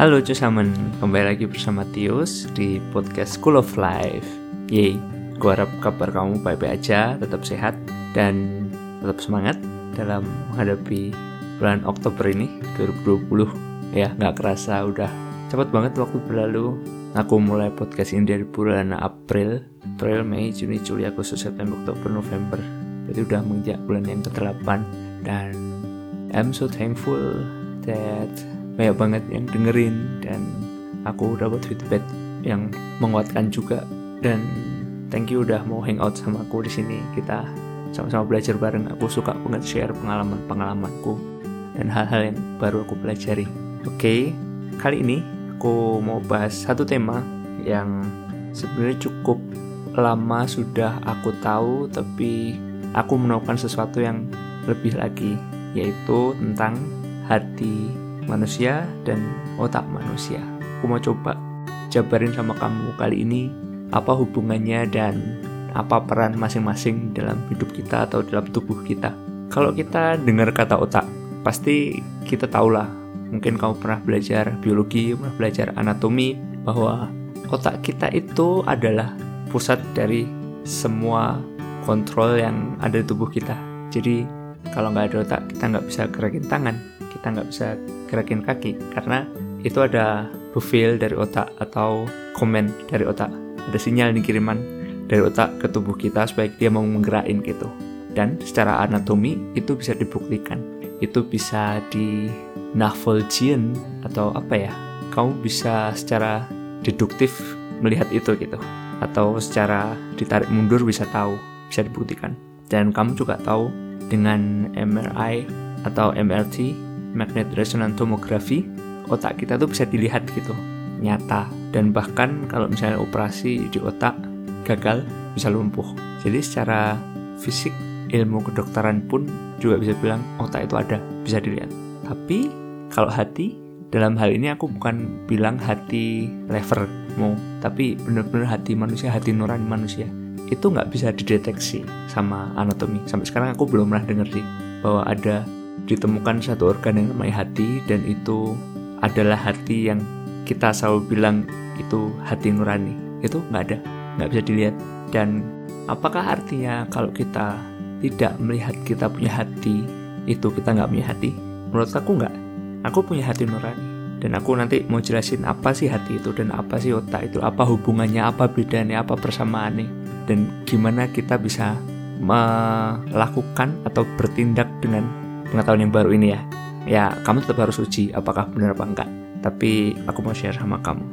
Halo cusamen, kembali lagi bersama Tius di podcast School of Life. Yeay, gue harap kabar kamu baik-baik aja, tetap sehat, dan tetap semangat dalam menghadapi bulan Oktober ini, 2020 Ya, nggak kerasa udah cepet banget waktu berlalu. Aku mulai podcast ini dari bulan April April, Mei, Juni, Juli, Agustus, September, Oktober, November. Berarti udah menginjak bulan yang ke-8 Dan I'm so thankful that banyak banget yang dengerin dan aku dapat feedback yang menguatkan juga. Dan thank you udah mau hangout sama aku di sini. Kita sama-sama belajar bareng. Aku suka banget share pengalaman-pengalamanku dan hal-hal yang baru aku pelajari. Oke okay, kali ini aku mau bahas satu tema yang sebenarnya cukup lama sudah aku tahu tapi aku menemukan sesuatu yang lebih lagi yaitu tentang hati manusia dan otak manusia. Aku mau coba jabarin sama kamu kali ini apa hubungannya dan apa peran masing-masing dalam hidup kita atau dalam tubuh kita. Kalau kita dengar kata otak, pasti kita tahulah. Mungkin kamu pernah belajar biologi, pernah belajar anatomi, bahwa otak kita itu adalah pusat dari semua kontrol yang ada di tubuh kita. Jadi kalau nggak ada otak, kita nggak bisa gerakin tangan, kita nggak bisa gerakin kaki karena itu ada profil dari otak atau komen dari otak ada sinyal dikiriman dari otak ke tubuh kita supaya dia mau menggerakin gitu. Dan secara anatomi itu bisa dibuktikan. Itu bisa di Navolgian atau apa ya? Kamu bisa secara deduktif melihat itu gitu. Atau secara ditarik mundur bisa tahu bisa dibuktikan. Dan kamu juga tahu dengan MRI atau MRT magnet resonance tomography otak kita tuh bisa dilihat gitu. Nyata. Dan bahkan kalau misalnya operasi di otak gagal bisa lumpuh. Jadi secara fisik ilmu kedokteran pun juga bisa bilang otak itu ada bisa dilihat. Tapi kalau hati dalam hal ini aku bukan bilang hati levermu tapi benar-benar hati manusia hati nurani manusia. Itu nggak bisa dideteksi sama anatomi. Sampai sekarang aku belum pernah dengar sih bahwa ada ditemukan satu organ yang namanya hati dan itu adalah hati yang kita selalu bilang itu hati nurani. Itu nggak ada nggak bisa dilihat. Dan apakah artinya kalau kita tidak melihat kita punya hati itu kita nggak punya hati? Menurut aku nggak. Aku punya hati nurani dan aku nanti mau jelasin apa sih hati itu dan apa sih otak itu apa hubungannya apa bedanya apa persamaannya dan gimana kita bisa melakukan atau bertindak dengan pengetahuan yang baru ini ya. Ya kamu tetap harus uji apakah benar apa enggak. Tapi aku mau share sama kamu.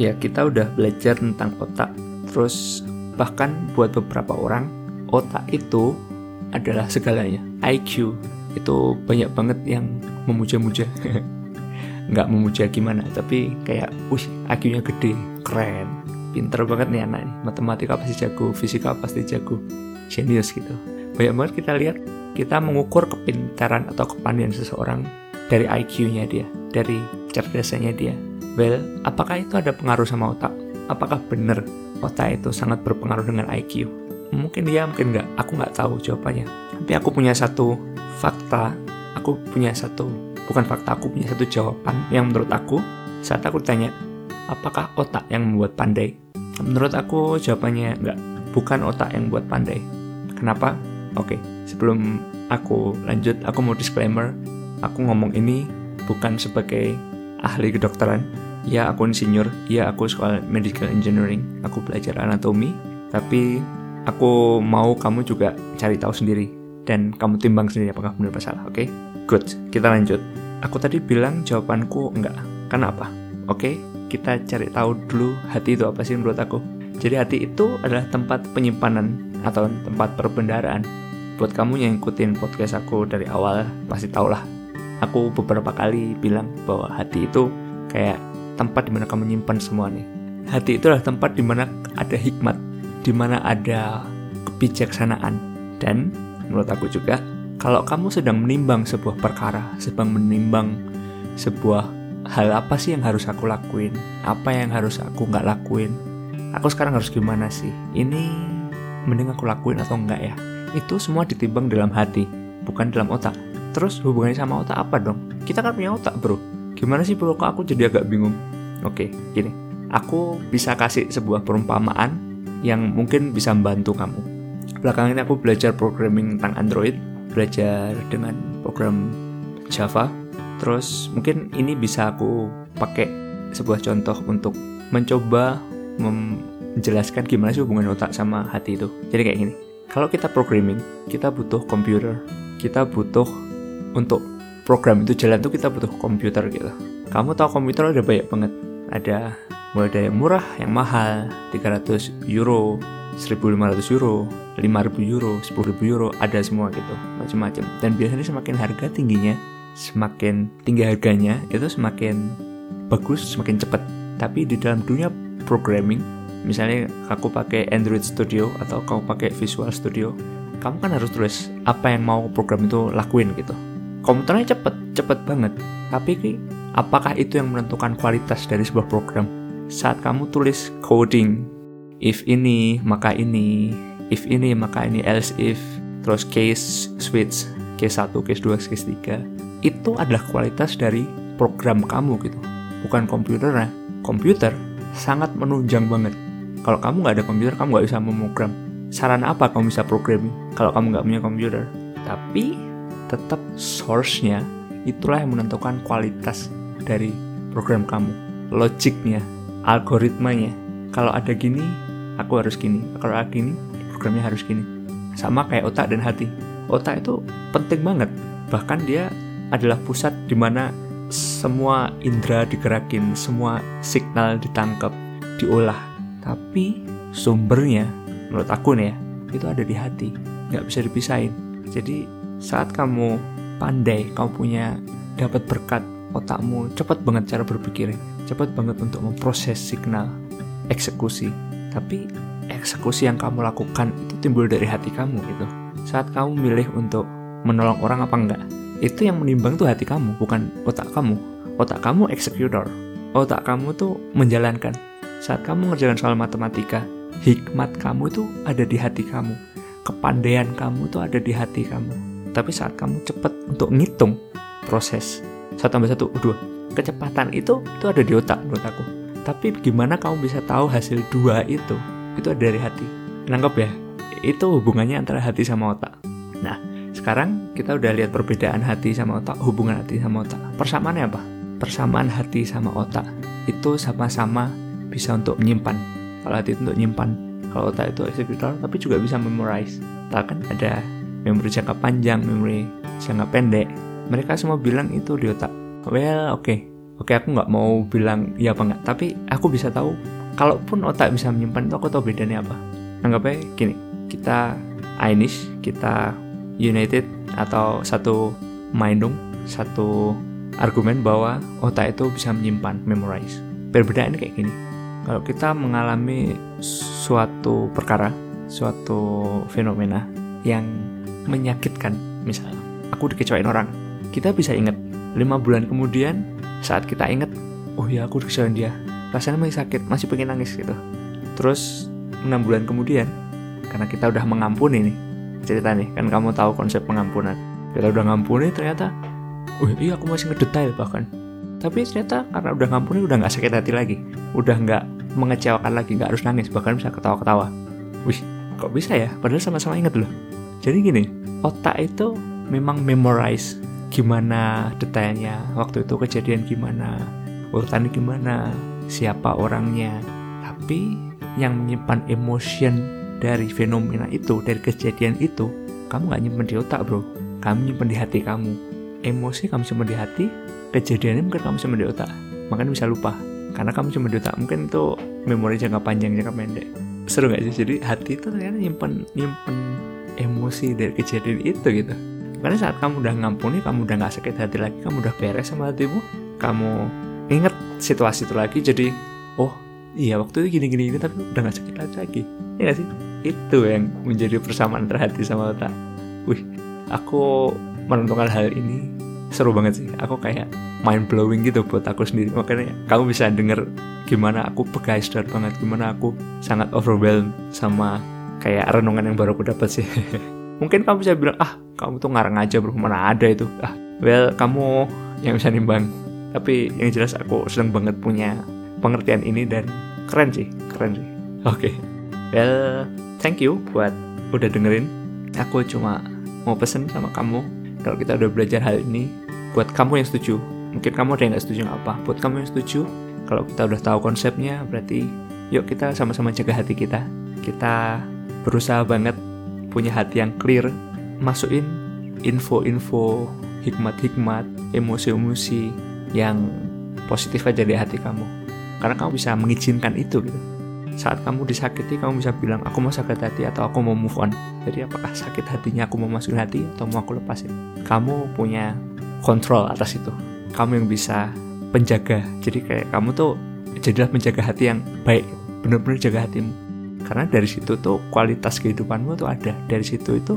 Ya kita udah belajar tentang otak. Terus bahkan buat beberapa orang otak itu adalah segalanya. IQ itu banyak banget yang memuja-muja. Nggak memuja gimana tapi kayak wih IQ-nya gede keren pinter banget nih anak ini matematika pasti jago fisika pasti jago. Genius gitu. Banyak banget kita lihat kita mengukur kepintaran atau kepandaian seseorang dari IQ-nya dia, dari cerdasannya dia. Well, apakah itu ada pengaruh sama otak? Apakah benar otak itu sangat berpengaruh dengan IQ? Mungkin dia, mungkin nggak. Aku nggak tahu jawabannya. Tapi aku punya satu fakta, aku punya satu, bukan fakta, aku punya satu jawaban yang menurut aku, saat aku tanya, apakah otak yang membuat pandai? Menurut aku jawabannya nggak, bukan otak yang buat pandai. Kenapa? Oke, okay, sebelum aku lanjut, aku mau disclaimer. Aku ngomong ini bukan sebagai ahli kedokteran. Ya, aku insinyur. Ya, aku sekolah medical engineering. Aku belajar anatomi. Tapi aku mau kamu juga cari tahu sendiri. Dan kamu timbang sendiri apakah benar atau salah. Oke? Okay? Good. Kita lanjut. Aku tadi bilang jawabanku enggak. Kenapa? Oke, okay? kita cari tahu dulu hati itu apa sih menurut aku. Jadi hati itu adalah tempat penyimpanan atau tempat perbendaraan buat kamu yang ikutin podcast aku dari awal pasti tau lah aku beberapa kali bilang bahwa hati itu kayak tempat di mana kamu menyimpan semua nih. Hati itu adalah tempat di mana ada hikmat di mana ada kebijaksanaan. Dan menurut aku juga kalau kamu sedang menimbang sebuah perkara sedang menimbang sebuah hal apa sih yang harus aku lakuin apa yang harus aku nggak lakuin aku sekarang harus gimana sih? Ini mending aku lakuin atau enggak ya itu semua ditimbang dalam hati, bukan dalam otak. Terus hubungannya sama otak apa dong? Kita kan punya otak bro. gimana sih bro? Kok aku jadi agak bingung? Oke gini. Aku bisa kasih sebuah perumpamaan yang mungkin bisa membantu kamu. Belakangan ini aku belajar programming tentang Android belajar dengan program Java. Terus mungkin ini bisa aku pakai sebuah contoh untuk mencoba menjelaskan gimana sih hubungan otak sama hati itu. Jadi kayak gini kalau kita programming kita butuh komputer kita butuh untuk program itu jalan tuh kita butuh komputer gitu. Kamu tahu komputer ada banyak banget. Ada mulai dari yang murah yang mahal 300 euro 1500 euro 5000 euro 10000 euro ada semua gitu macam-macam. Dan biasanya semakin harga tingginya semakin tinggi harganya itu semakin bagus semakin cepat. Tapi di dalam dunia programming misalnya aku pakai Android Studio atau kamu pakai Visual Studio kamu kan harus tulis apa yang mau program itu lakuin gitu. Komputernya cepet cepet banget. Tapi apakah itu yang menentukan kualitas dari sebuah program? Saat kamu tulis coding if ini maka ini if ini maka ini else if terus case switch case 1 case 2 case 3 itu adalah kualitas dari program kamu gitu. Bukan komputernya. Komputer sangat menunjang banget kalau kamu nggak ada komputer kamu nggak bisa memogram. Saran apa kamu bisa programming kalau kamu nggak punya komputer? Tapi tetap source-nya itulah yang menentukan kualitas dari program kamu logiknya algoritmanya. Kalau ada gini aku harus gini. Kalau ada gini programnya harus gini. Sama kayak otak dan hati. Otak itu penting banget. Bahkan dia adalah pusat di mana semua indera digerakin, semua signal ditangkap, diolah. Tapi sumbernya, menurut aku nih ya, itu ada di hati, nggak bisa dipisahin. Jadi saat kamu pandai, kamu punya dapat berkat otakmu cepat banget cara berpikir, cepat banget untuk memproses signal, eksekusi. Tapi eksekusi yang kamu lakukan itu timbul dari hati kamu gitu. Saat kamu milih untuk menolong orang apa enggak, itu yang menimbang tuh hati kamu bukan otak kamu otak kamu eksekutor otak kamu tuh menjalankan saat kamu ngerjakan soal matematika hikmat kamu itu ada di hati kamu. Kepandaian kamu tuh ada di hati kamu. Tapi saat kamu cepat untuk ngitung proses satu tambah satu dua kecepatan itu itu ada di otak menurut aku. Tapi gimana kamu bisa tahu hasil dua itu? Itu ada dari hati. Nangkep ya? Itu hubungannya antara hati sama otak. Nah sekarang kita udah lihat perbedaan hati sama otak, hubungan hati sama otak. Persamaannya apa? Persamaan hati sama otak itu sama-sama bisa untuk menyimpan. Hati itu untuk menyimpan, kalau otak itu eksekutor, tapi juga bisa memorize. Tak kan ada memori jangka panjang, memori jangka pendek. Mereka semua bilang itu di otak. Well, oke. Okay. Oke, okay, aku nggak mau bilang iya apa nggak, tapi aku bisa tahu kalaupun otak bisa menyimpan itu aku tahu bedanya apa. Anggapnya gini, kita Ainis, kita United atau satu mindung, satu argumen bahwa otak itu bisa menyimpan, memorize. Perbedaan kayak gini. Kalau kita mengalami suatu perkara, suatu fenomena yang menyakitkan, misalnya aku dikecewain orang, kita bisa ingat. Lima bulan kemudian saat kita ingat, oh ya aku dikecewain dia, rasanya masih sakit, masih pengen nangis gitu. Terus enam bulan kemudian, karena kita udah mengampuni nih, cerita nih kan kamu tahu konsep pengampunan. Kita udah ngampuni ternyata oh iya aku masih ngedetail bahkan tapi ternyata karena udah ngampuni udah nggak sakit hati lagi. Udah nggak mengecewakan lagi nggak harus nangis bahkan bisa ketawa-ketawa. Wih kok bisa ya? Padahal sama-sama inget loh. Jadi gini otak itu memang memorize gimana detailnya. Waktu itu kejadian gimana urutannya gimana siapa orangnya. Tapi yang menyimpan emotion dari fenomena itu, dari kejadian itu, kamu nggak nyimpen di otak bro, kamu nyimpen di hati kamu. Emosi kamu simpen di hati, kejadiannya mungkin kamu simpen di otak, makanya bisa lupa. Karena kamu cuma di otak, mungkin itu memori jangka panjang, jangka pendek. Seru gak sih? Jadi hati itu ternyata nyimpen, nyimpen emosi dari kejadian itu gitu. Karena saat kamu udah ngampuni, kamu udah gak sakit hati lagi, kamu udah beres sama hatimu, kamu inget situasi itu lagi, jadi oh iya waktu itu gini-gini ini tapi udah gak sakit hati lagi. Gak sih? itu yang menjadi persamaan terhati sama otak wih aku menentukan hal ini seru banget sih. Aku kayak mind blowing gitu buat aku sendiri. Makanya kamu bisa denger gimana aku begeistert banget gimana aku sangat overwhelmed sama kayak renungan yang baru aku dapat sih. Mungkin kamu bisa bilang ah kamu tuh ngarang aja bro. Mana ada itu. Ah well kamu yang bisa nimbang. Tapi yang jelas aku seneng banget punya pengertian ini dan keren sih keren sih. Oke. Okay. well thank you buat udah dengerin. Aku cuma mau pesen sama kamu kalau kita udah belajar hal ini buat kamu yang setuju mungkin kamu ada yang nggak setuju apa. Buat kamu yang setuju kalau kita udah tahu konsepnya berarti yuk kita sama-sama jaga hati kita. Kita berusaha banget punya hati yang clear masukin info-info hikmat-hikmat emosi-emosi yang positif aja di hati kamu. Karena kamu bisa mengizinkan itu gitu saat kamu disakiti kamu bisa bilang aku mau sakit hati atau aku mau move on. Jadi apakah sakit hatinya aku mau masukin hati atau mau aku lepasin? Kamu punya kontrol atas itu. Kamu yang bisa penjaga. Jadi kayak kamu tuh jadilah penjaga hati yang baik benar-benar jaga hatimu. Karena dari situ tuh kualitas kehidupanmu tuh ada. Dari situ itu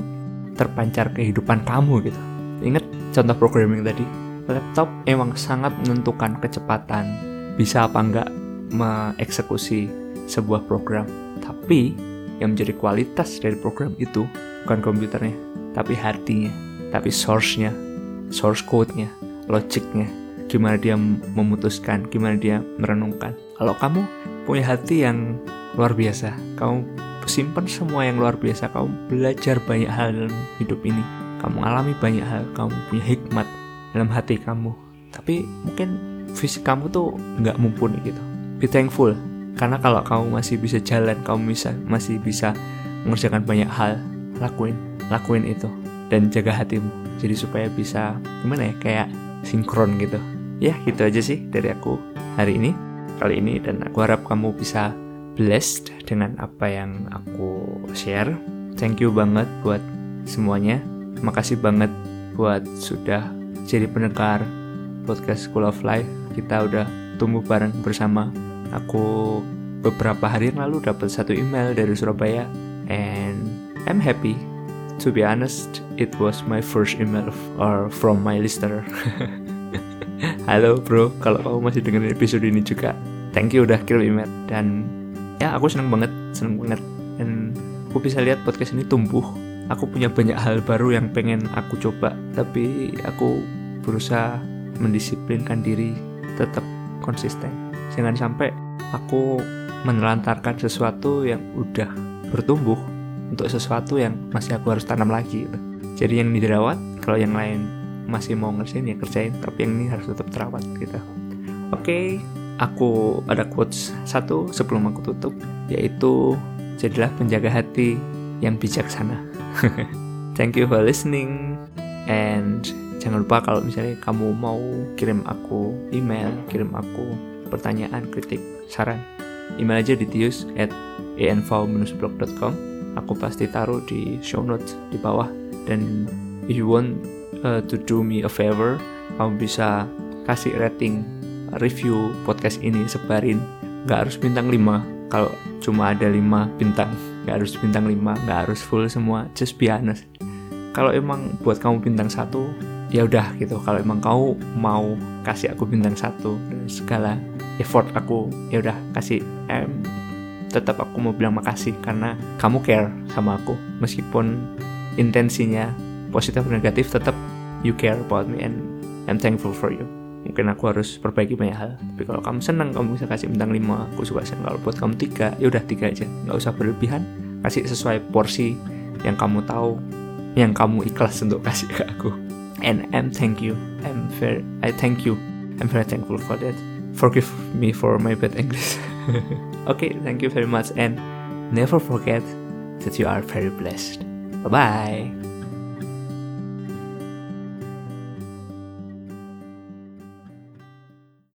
terpancar kehidupan kamu gitu. Ingat contoh programming tadi. Laptop emang sangat menentukan kecepatan. Bisa apa enggak mengeksekusi sebuah program tapi yang menjadi kualitas dari program itu bukan komputernya tapi hatinya tapi source-nya source code-nya logiknya gimana dia memutuskan, gimana dia merenungkan. Kalau kamu punya hati yang luar biasa, kamu simpan semua yang luar biasa, kamu belajar banyak hal dalam hidup ini, kamu alami banyak hal, kamu punya hikmat dalam hati kamu. Tapi mungkin fisik kamu tuh nggak mumpuni gitu. Be thankful, karena kalau kamu masih bisa jalan, kamu bisa masih bisa mengerjakan banyak hal, lakuin, lakuin itu. Dan jaga hatimu. Jadi supaya bisa gimana ya kayak sinkron gitu. Ya gitu aja sih dari aku hari ini kali ini. Dan aku harap kamu bisa blessed dengan apa yang aku share. Thank you banget buat semuanya. Makasih banget buat sudah jadi pendengar podcast School of Life. Kita udah tumbuh bareng bersama aku beberapa hari yang lalu dapat satu email dari Surabaya and I'm happy. To be honest it was my first email or from my listener. Halo bro, kalau kamu masih dengerin episode ini juga, thank you udah kirim email. Dan ya aku seneng banget, seneng banget. Dan aku bisa lihat podcast ini tumbuh. Aku punya banyak hal baru yang pengen aku coba, tapi aku berusaha mendisiplinkan diri tetap konsisten. Jangan sampai aku menelantarkan sesuatu yang udah bertumbuh untuk sesuatu yang masih aku harus tanam lagi. Gitu. Jadi yang dirawat, kalau yang lain masih mau ngerjain ya kerjain tapi yang ini harus tetap terawat gitu oke aku ada quotes satu sebelum aku tutup yaitu jadilah penjaga hati yang bijaksana thank you for listening and jangan lupa kalau misalnya kamu mau kirim aku email kirim aku pertanyaan kritik saran email aja di tius at env-blog.com aku pasti taruh di show notes di bawah. Dan if you want uh, to do me a favor kamu bisa kasih rating review podcast ini sebarin. Nggak harus bintang 5 kalau cuma ada 5 bintang nggak harus bintang 5 nggak harus full semua. Just be honest. Kalau emang buat kamu bintang satu ya udah gitu. Kalau emang kamu mau kasih aku bintang satu segala effort aku ya udah kasih em tetap aku mau bilang makasih karena kamu care sama aku. Meskipun intensinya positif negatif tetap you care about me and I'm thankful for you. Mungkin aku harus perbaiki banyak hal tapi kalau kamu senang kamu bisa kasih bintang 5 aku suka senang. Kalau buat kamu tiga ya udah tiga aja nggak usah berlebihan. Kasih sesuai porsi yang kamu tahu yang kamu ikhlas untuk kasih ke aku. And I'm thank you I'm very I thank you I'm very thankful for that forgive me for my bad English. Okay thank you very much and never forget that you are very blessed. Bye bye